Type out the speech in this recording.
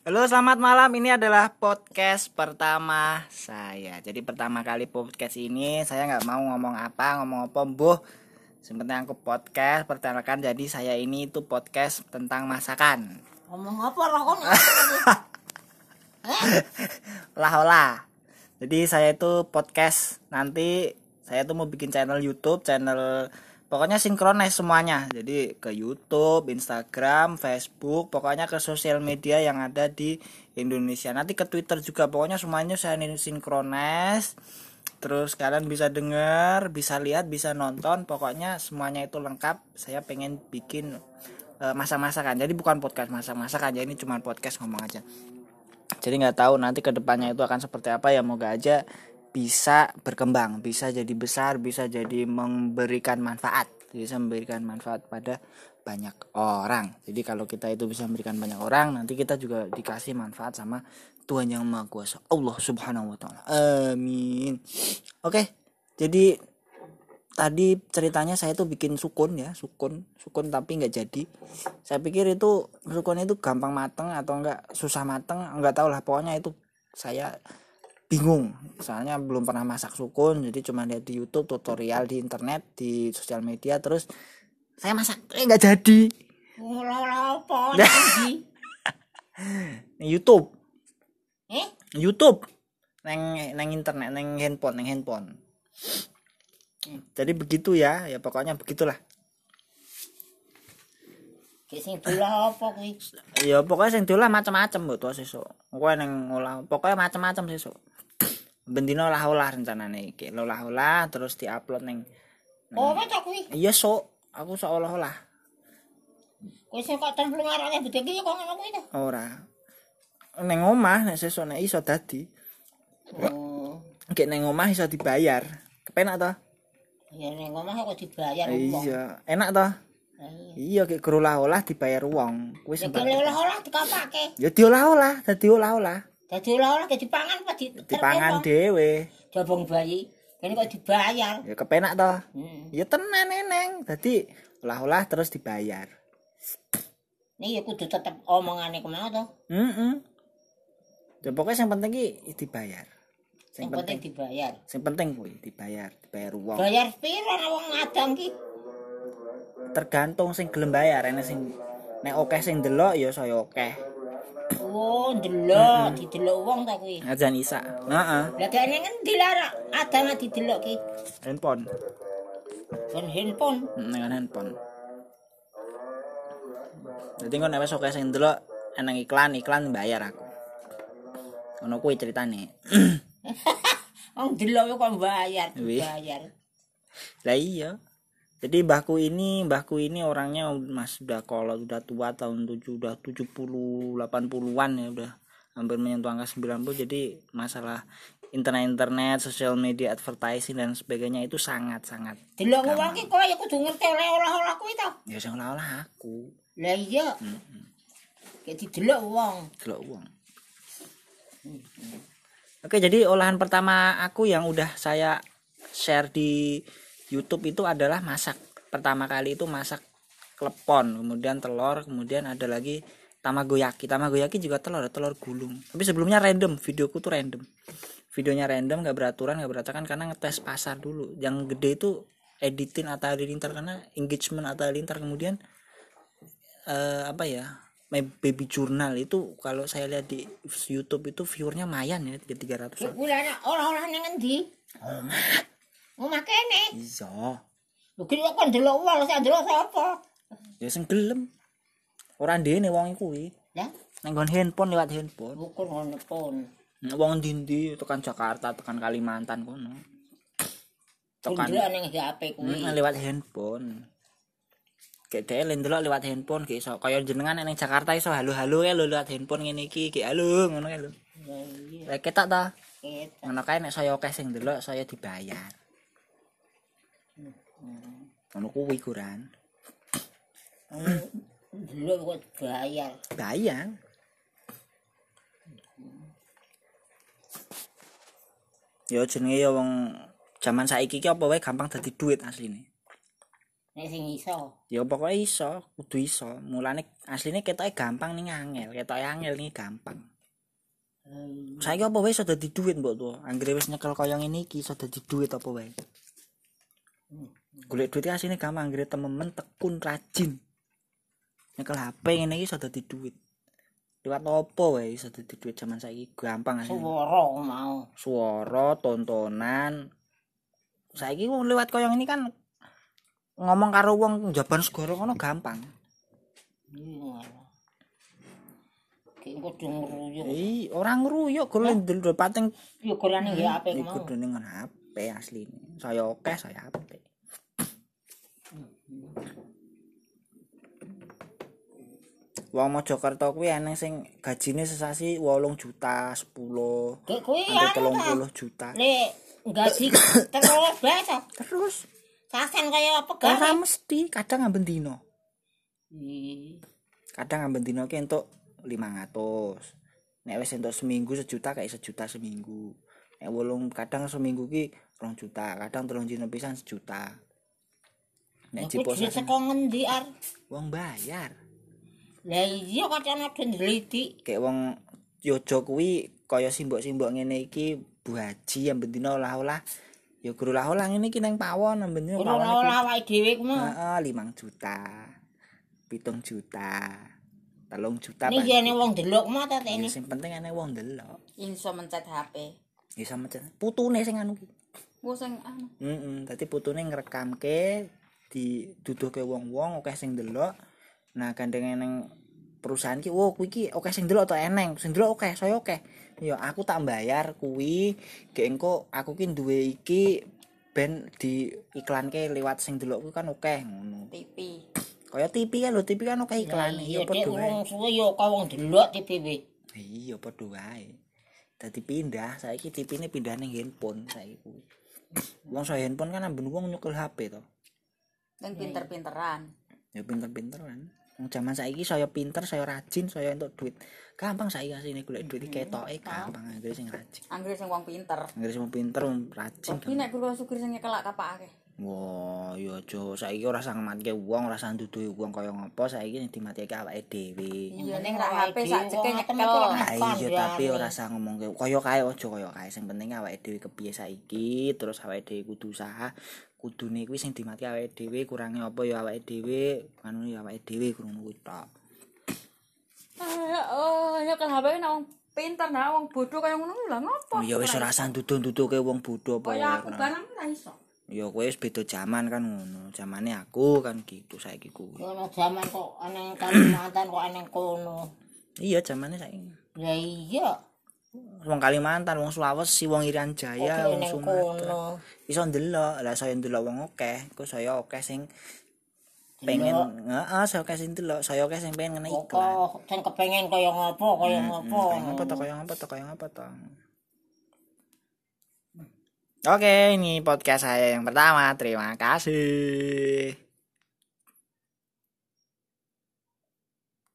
Halo, selamat malam. Ini adalah podcast pertama saya. Jadi pertama kali podcast ini saya nggak mau ngomong apa, ngomong apa, boh. Sebenarnya aku podcast perkenalkan. Jadi saya ini itu podcast tentang masakan. Ngomong apa lah kon? Lah olah. Jadi saya itu podcast nanti saya tuh mau bikin channel YouTube, channel pokoknya sinkronis semuanya. Jadi ke YouTube, Instagram, Facebook, pokoknya ke sosial media yang ada di Indonesia. Nanti ke Twitter juga pokoknya semuanya saya sinkronis. Terus kalian bisa dengar, bisa lihat, bisa nonton, pokoknya semuanya itu lengkap. Saya pengen bikin uh, masak-masakan. Jadi bukan podcast masak-masak aja, ini cuma podcast ngomong aja jadi nggak tahu nanti ke depannya itu akan seperti apa ya moga aja bisa berkembang bisa jadi besar bisa jadi memberikan manfaat bisa memberikan manfaat pada banyak orang. Jadi kalau kita itu bisa memberikan banyak orang nanti kita juga dikasih manfaat sama Tuhan yang maha kuasa Allah subhanahu wa taala. Amin. Oke jadi tadi ceritanya saya tuh bikin sukun ya sukun sukun tapi nggak jadi. Saya pikir itu sukun itu gampang mateng atau enggak susah mateng nggak tahu lah pokoknya itu saya bingung. Soalnya belum pernah masak sukun jadi cuma lihat di YouTube tutorial di internet di sosial media terus saya masak eh nggak jadi. YouTube. Eh? YouTube. Neng neng internet neng handphone neng handphone. Jadi begitu ya ya pokoknya begitulah sing dolah apa kuwi? ya pokoknya sing dolah macam-macam mbok tuh sesuk. Kowe neng olah pokoknya macam-macam sesuk. Bendino olah-olah rencanane iki. Olah-olah terus diupload neng Oh, apa tak kuwi? iya sok aku sok olah-olah Kuwi sing kok templung arane gede iki kok ngono kuwi to. ora. Neng omah nek sesuk nek iso dadi. Oh. kayak neng omah iso dibayar. Kepenak toh Ya ning omah kok dibayar iya. enak toh Iya. iya kayak kerolah-olah dibayar uang kuwi Ya kene olah-olah dikapake. ya diolah-olah dadi olah-olah Dadi olah-olah ge dipangan apa di dipangan dhewe Jabong bayi. Kene kok dibayar. ya kepenak toh Hmm. ya tenan neneng dadi olah-olah terus dibayar Nih ya kudu tetep omongane ke mana to. Heeh. Ya pokoknya yang penting ki dibayar. Sing Yang penting penting, dibayar. sing penting kuwi dibayar, dibayar uang. Bayar nek wong ngadang ki? Tergantung sing gelem bayar, enek sing nek oke sing delok ya saya oke. Oh, ndelok, didelok wong ta kuwi. Ngajan isa. Heeh. Lah kene ngendi lara adang didelok ki? Handphone. Kan handphone. Mm, Dengan handphone. Jadi kok nek wis oke sing delok eneng iklan, iklan bayar aku. Ono kuwi ceritane. Wong delok kok bayar, bayar. Lah iya. Jadi mbahku ini, mbahku ini orangnya mas sudah kalau udah tua tahun 7 udah 70 80-an ya udah hampir menyentuh angka 90 jadi masalah internet-internet, sosial media, advertising dan sebagainya itu sangat-sangat Delok ki kok ya kudu ngerti oleh olah-olah kuwi to. ya sing olah aku Lah iya. Kayak didelok wong. delok uang. Oke, jadi olahan pertama aku yang udah saya share di YouTube itu adalah masak. Pertama kali itu masak klepon, kemudian telur, kemudian ada lagi tamagoyaki. Tamagoyaki juga telur, telur gulung. Tapi sebelumnya random, videoku tuh random. Videonya random, gak beraturan, gak berantakan karena ngetes pasar dulu. Yang gede itu editin atau halilintar karena engagement atau halilintar kemudian eh, apa ya My Baby Journal itu kalau saya lihat di YouTube itu viewernya lumayan ya tiga 300 Ya kuwi ana olah-olah Omah kene. iya Lho ki kok ndelok wong sak ndelok sapa? ya sing gelem ora ndene wong kuwi Lah, nang handphone lewat handphone bukan ngono pun. wong ndi tekan Jakarta tekan Kalimantan kono tekan Ndelok ning HP kuwi. Hmm, lewat handphone kayak dia ndelok lewat handphone kayak iso kaya jenengan nang Jakarta iso halo-halo ya lho lewat handphone ngene iki kayak halo ngono ya lho Lah iya. lek ketok ta Ket. ngono kae nek saya akeh sing ndelok saya dibayar ngono kuwi kuran Ndelok kok bayar. bayar ya jenenge ya wong zaman saiki ki apa wae gampang dadi duit asline Nek sing iso. Ya pokoknya iso, kudu iso. Mulane asline ketoke gampang ning angel, ketoke angel ning gampang. Eh, Saiki apa wae iso dadi dhuwit mbok tuh. Anggere wis nyekel kaya ngene iki iso dadi dhuwit apa wae. Golek duit asline gampang anggere temen tekun rajin. Nyekel HP ngene iki iso dadi dhuwit. Liwat apa wae iso dadi dhuwit zaman saiki gampang asline. Suara mau. Suara, tontonan. Saiki wong liwat kaya ngene kan ngomong karo wong jaban segara kono gampang. Iya. Kudu ngruyuk. Ih, ora ngruyuk golek ndelok pating Yo golane apik iku mau. kudu ning HP asline. Saya oke, saya apik. Wong Mojokerto kuwi eneng sing gajine sesasi 8 juta, 10, Dek kuwi sampai anu ta. 30 juta. Nek gaji terus bae Terus Sasen kaya apa ora mesti kadang amben dino. Ih, Kadang amben dino ki entuk 500. Nek wis entuk seminggu sejuta kayak sejuta seminggu. Nek wolung kadang seminggu ki 2 juta, kadang telung dino pisan sejuta. Nek Iku cipo duit saka ngendi ar? wong bayar. Lah iya kacana den. Kayak wong Yojo kuwi kaya simbok-simbok ngene iki Bu Haji amben dino olah-olah. Ya guru olah-olah ngene iki nang pawon dino Ora pawon. ora awake dhewe ku mah. Heeh, 5 juta. 7 juta. 3 juta Ning Pak. jane wong delok mah ta Ya ini. sing penting ana wong delok. iso mencet HP. Ya sama jan. Putune sing anu ki. Ku sing anu. Heeh, dadi putune ngrekamke diduduhke wong-wong akeh sing delok. Nah, gandenge nang perusahaan ki, "Wo, kuwi ki akeh sing delok to eneng, sing delok akeh, saya akeh." Ya aku tak bayar kuwi, gek engko aku ki duwe iki ben di iklanke lewat sing delok kuwi kan akeh ngono. TV. Kaya TV kan lho, TV kan akeh iklane, Iya ya padha wae. suwe yo kaya wong delok TVB. Iya padha wae. Dadi pindah, saiki TV-ne pindah ning handphone saiki kuwi. Wong saya handphone kan amben wong nyekel HP to. Sing pinter-pinteran. Ya pinter-pinter. Wong zaman saiki saya pinter, saya rajin, saya entuk duit. Gampang saiki asine golek duit iki ketoke gampang anggere sing rajin. Anggere sing wong pinter. Anggere sing pinter wong rajin. Tapi nek kula sugih sing nyekelak kapake. Wah, ya aja saiki ora sang matke wong, ora sang duduhi wong kaya ngopo saiki sing dimatike awake dhewe. Iya Ning rak HP sak ceke nyekel. Ah, iya tapi ora usah ngomongke kaya kae aja kaya kae sing penting awake dhewe kepiye saiki terus awake dhewe kudu usaha kudune kuwi sing dimati awake dhewe kurange apa ya awake dhewe anu ya awake dhewe ngono kuwi tok Ah, oh, nyekel HP nek wong pinter nek wong bodoh kaya ngono lha ngopo? ya wis ora usah duduh-duduhke wong bodho apa Kaya aku barang ora iso. ya kowe wis beda jaman kan ngono zamane aku kan gitu saiki kuwi Ono jaman kok aneng Kalimantan kok aneng kono. iya zamane saiki Lah iya. Wong Kalimantan wong Sulawesi wong Irian Jaya wong Sumatera iso ndelok lah saya ndelok wong akeh kok saya akeh sing pengen heeh saya akeh sing ndelok saya akeh sing pengen ngene iklan Kok sing kepengen kaya ngopo kaya ngopo. Kayak apa toh, kayak apa toh, kayak apa toh. Oke, ini podcast saya yang pertama. Terima kasih.